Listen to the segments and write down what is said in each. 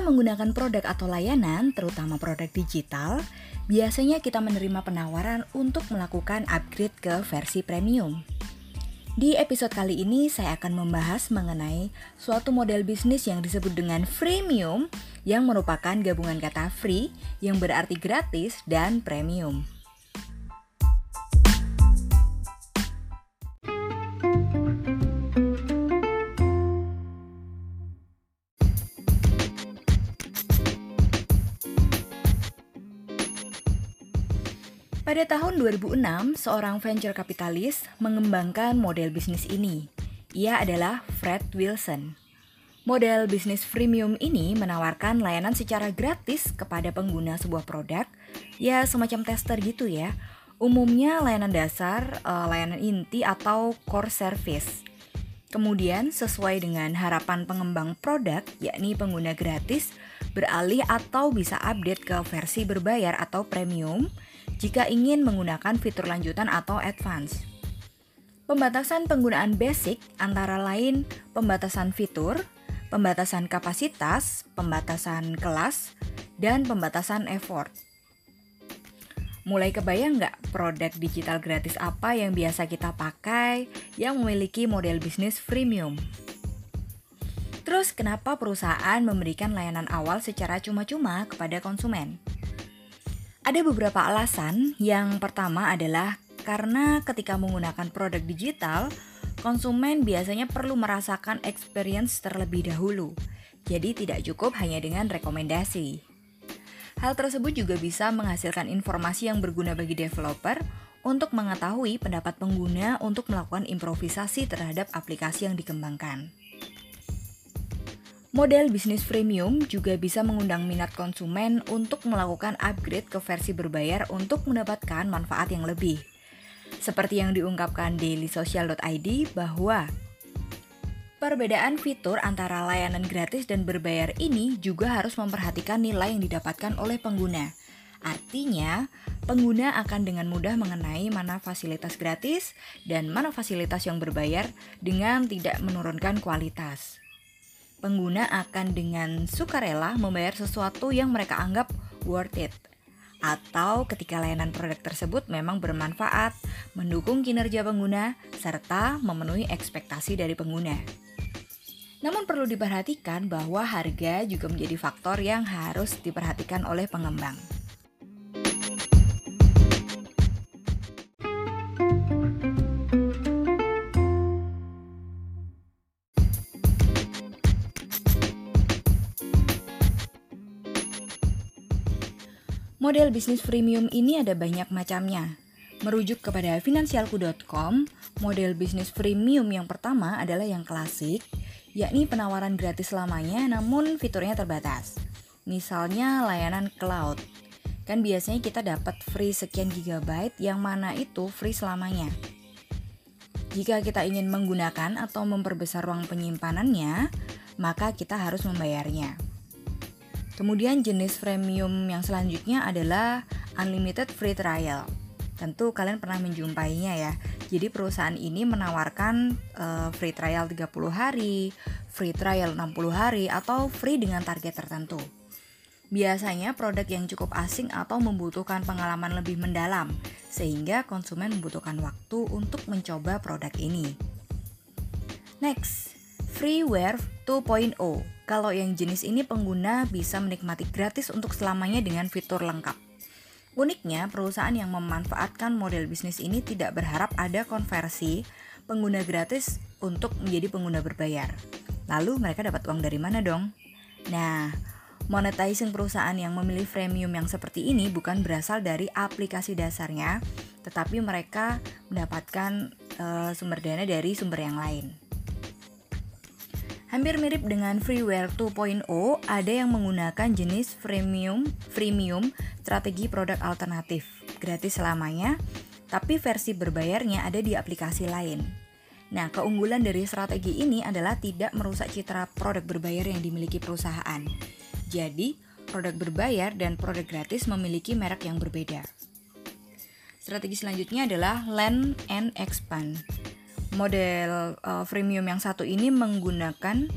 menggunakan produk atau layanan, terutama produk digital, biasanya kita menerima penawaran untuk melakukan upgrade ke versi premium. Di episode kali ini saya akan membahas mengenai suatu model bisnis yang disebut dengan freemium yang merupakan gabungan kata free yang berarti gratis dan premium. Pada tahun 2006, seorang venture kapitalis mengembangkan model bisnis ini. Ia adalah Fred Wilson. Model bisnis freemium ini menawarkan layanan secara gratis kepada pengguna sebuah produk, ya semacam tester gitu ya. Umumnya layanan dasar, eh, layanan inti atau core service. Kemudian sesuai dengan harapan pengembang produk, yakni pengguna gratis, beralih atau bisa update ke versi berbayar atau premium, jika ingin menggunakan fitur lanjutan atau advance. Pembatasan penggunaan basic antara lain pembatasan fitur, pembatasan kapasitas, pembatasan kelas, dan pembatasan effort. Mulai kebayang nggak produk digital gratis apa yang biasa kita pakai yang memiliki model bisnis freemium? Terus kenapa perusahaan memberikan layanan awal secara cuma-cuma kepada konsumen? Ada beberapa alasan. Yang pertama adalah karena ketika menggunakan produk digital, konsumen biasanya perlu merasakan experience terlebih dahulu. Jadi tidak cukup hanya dengan rekomendasi. Hal tersebut juga bisa menghasilkan informasi yang berguna bagi developer untuk mengetahui pendapat pengguna untuk melakukan improvisasi terhadap aplikasi yang dikembangkan. Model bisnis freemium juga bisa mengundang minat konsumen untuk melakukan upgrade ke versi berbayar untuk mendapatkan manfaat yang lebih. Seperti yang diungkapkan dailysocial.id bahwa perbedaan fitur antara layanan gratis dan berbayar ini juga harus memperhatikan nilai yang didapatkan oleh pengguna. Artinya, pengguna akan dengan mudah mengenai mana fasilitas gratis dan mana fasilitas yang berbayar dengan tidak menurunkan kualitas pengguna akan dengan sukarela membayar sesuatu yang mereka anggap worth it. Atau ketika layanan produk tersebut memang bermanfaat, mendukung kinerja pengguna, serta memenuhi ekspektasi dari pengguna. Namun perlu diperhatikan bahwa harga juga menjadi faktor yang harus diperhatikan oleh pengembang. Model bisnis freemium ini ada banyak macamnya. Merujuk kepada finansialku.com, model bisnis freemium yang pertama adalah yang klasik, yakni penawaran gratis selamanya namun fiturnya terbatas. Misalnya layanan cloud. Kan biasanya kita dapat free sekian gigabyte yang mana itu free selamanya. Jika kita ingin menggunakan atau memperbesar ruang penyimpanannya, maka kita harus membayarnya. Kemudian jenis premium yang selanjutnya adalah unlimited free trial. Tentu kalian pernah menjumpainya ya. Jadi perusahaan ini menawarkan uh, free trial 30 hari, free trial 60 hari atau free dengan target tertentu. Biasanya produk yang cukup asing atau membutuhkan pengalaman lebih mendalam sehingga konsumen membutuhkan waktu untuk mencoba produk ini. Next, freeware 2.0 kalau yang jenis ini pengguna bisa menikmati gratis untuk selamanya dengan fitur lengkap. Uniknya, perusahaan yang memanfaatkan model bisnis ini tidak berharap ada konversi pengguna gratis untuk menjadi pengguna berbayar. Lalu mereka dapat uang dari mana dong? Nah, monetizing perusahaan yang memilih freemium yang seperti ini bukan berasal dari aplikasi dasarnya, tetapi mereka mendapatkan uh, sumber dana dari sumber yang lain. Hampir mirip dengan freeware 2.0, ada yang menggunakan jenis freemium, freemium strategi produk alternatif, gratis selamanya, tapi versi berbayarnya ada di aplikasi lain. Nah, keunggulan dari strategi ini adalah tidak merusak citra produk berbayar yang dimiliki perusahaan. Jadi, produk berbayar dan produk gratis memiliki merek yang berbeda. Strategi selanjutnya adalah land and expand model uh, freemium yang satu ini menggunakan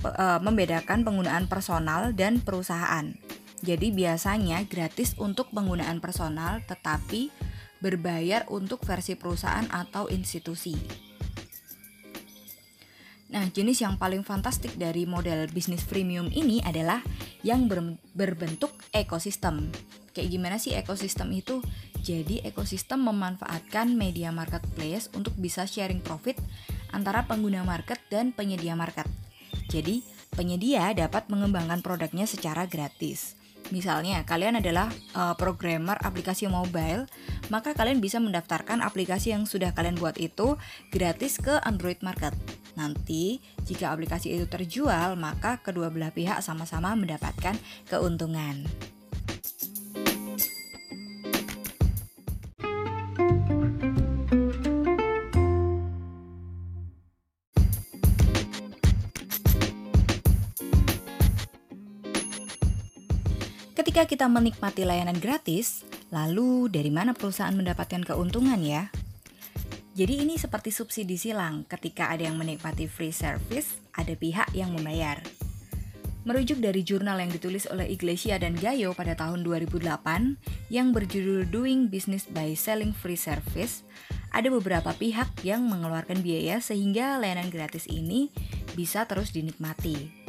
uh, membedakan penggunaan personal dan perusahaan. Jadi biasanya gratis untuk penggunaan personal tetapi berbayar untuk versi perusahaan atau institusi. Nah, jenis yang paling fantastik dari model bisnis freemium ini adalah yang ber berbentuk ekosistem. Kayak gimana sih ekosistem itu? Jadi, ekosistem memanfaatkan media marketplace untuk bisa sharing profit antara pengguna market dan penyedia market. Jadi, penyedia dapat mengembangkan produknya secara gratis. Misalnya, kalian adalah uh, programmer aplikasi mobile, maka kalian bisa mendaftarkan aplikasi yang sudah kalian buat itu gratis ke Android Market. Nanti, jika aplikasi itu terjual, maka kedua belah pihak sama-sama mendapatkan keuntungan. Kita menikmati layanan gratis, lalu dari mana perusahaan mendapatkan keuntungan ya? Jadi ini seperti subsidi silang, ketika ada yang menikmati free service, ada pihak yang membayar. Merujuk dari jurnal yang ditulis oleh Iglesia dan Gayo pada tahun 2008 yang berjudul Doing Business by Selling Free Service, ada beberapa pihak yang mengeluarkan biaya sehingga layanan gratis ini bisa terus dinikmati.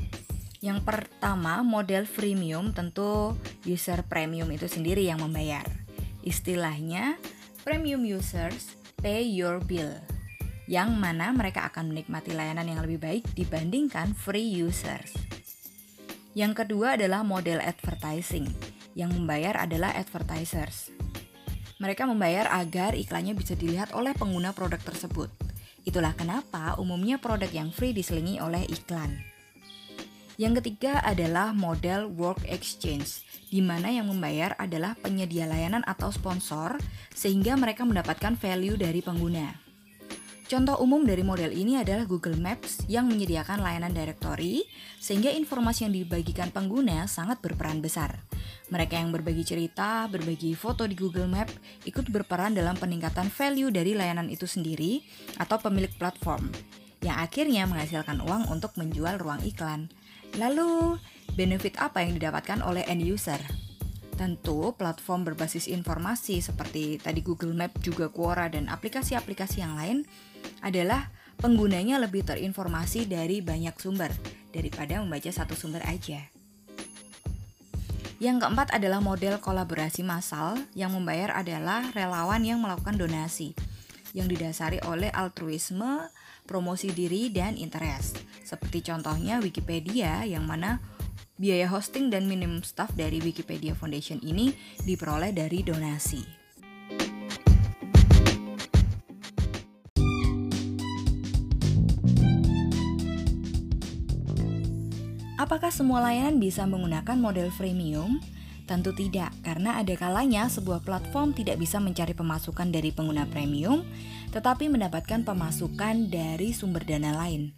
Yang pertama, model freemium tentu user premium itu sendiri yang membayar. Istilahnya, premium users pay your bill. Yang mana mereka akan menikmati layanan yang lebih baik dibandingkan free users. Yang kedua adalah model advertising. Yang membayar adalah advertisers. Mereka membayar agar iklannya bisa dilihat oleh pengguna produk tersebut. Itulah kenapa umumnya produk yang free diselingi oleh iklan. Yang ketiga adalah model work exchange, di mana yang membayar adalah penyedia layanan atau sponsor, sehingga mereka mendapatkan value dari pengguna. Contoh umum dari model ini adalah Google Maps yang menyediakan layanan directory, sehingga informasi yang dibagikan pengguna sangat berperan besar. Mereka yang berbagi cerita, berbagi foto di Google Map, ikut berperan dalam peningkatan value dari layanan itu sendiri atau pemilik platform, yang akhirnya menghasilkan uang untuk menjual ruang iklan. Lalu, benefit apa yang didapatkan oleh end user? Tentu, platform berbasis informasi seperti tadi Google Map, juga Quora, dan aplikasi-aplikasi yang lain adalah penggunanya lebih terinformasi dari banyak sumber daripada membaca satu sumber aja. Yang keempat adalah model kolaborasi massal yang membayar adalah relawan yang melakukan donasi yang didasari oleh altruisme, promosi diri, dan interest. Seperti contohnya Wikipedia yang mana biaya hosting dan minimum staff dari Wikipedia Foundation ini diperoleh dari donasi. Apakah semua layanan bisa menggunakan model freemium? Tentu tidak, karena ada kalanya sebuah platform tidak bisa mencari pemasukan dari pengguna premium, tetapi mendapatkan pemasukan dari sumber dana lain.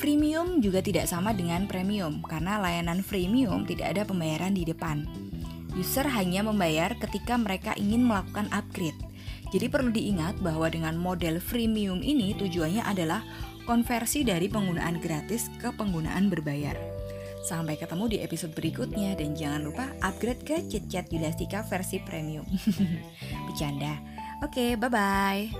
Freemium juga tidak sama dengan premium, karena layanan freemium tidak ada pembayaran di depan. User hanya membayar ketika mereka ingin melakukan upgrade. Jadi perlu diingat bahwa dengan model freemium ini tujuannya adalah konversi dari penggunaan gratis ke penggunaan berbayar. Sampai ketemu di episode berikutnya dan jangan lupa upgrade ke Chat Yulastika versi premium. Bercanda. Oke, okay, bye-bye.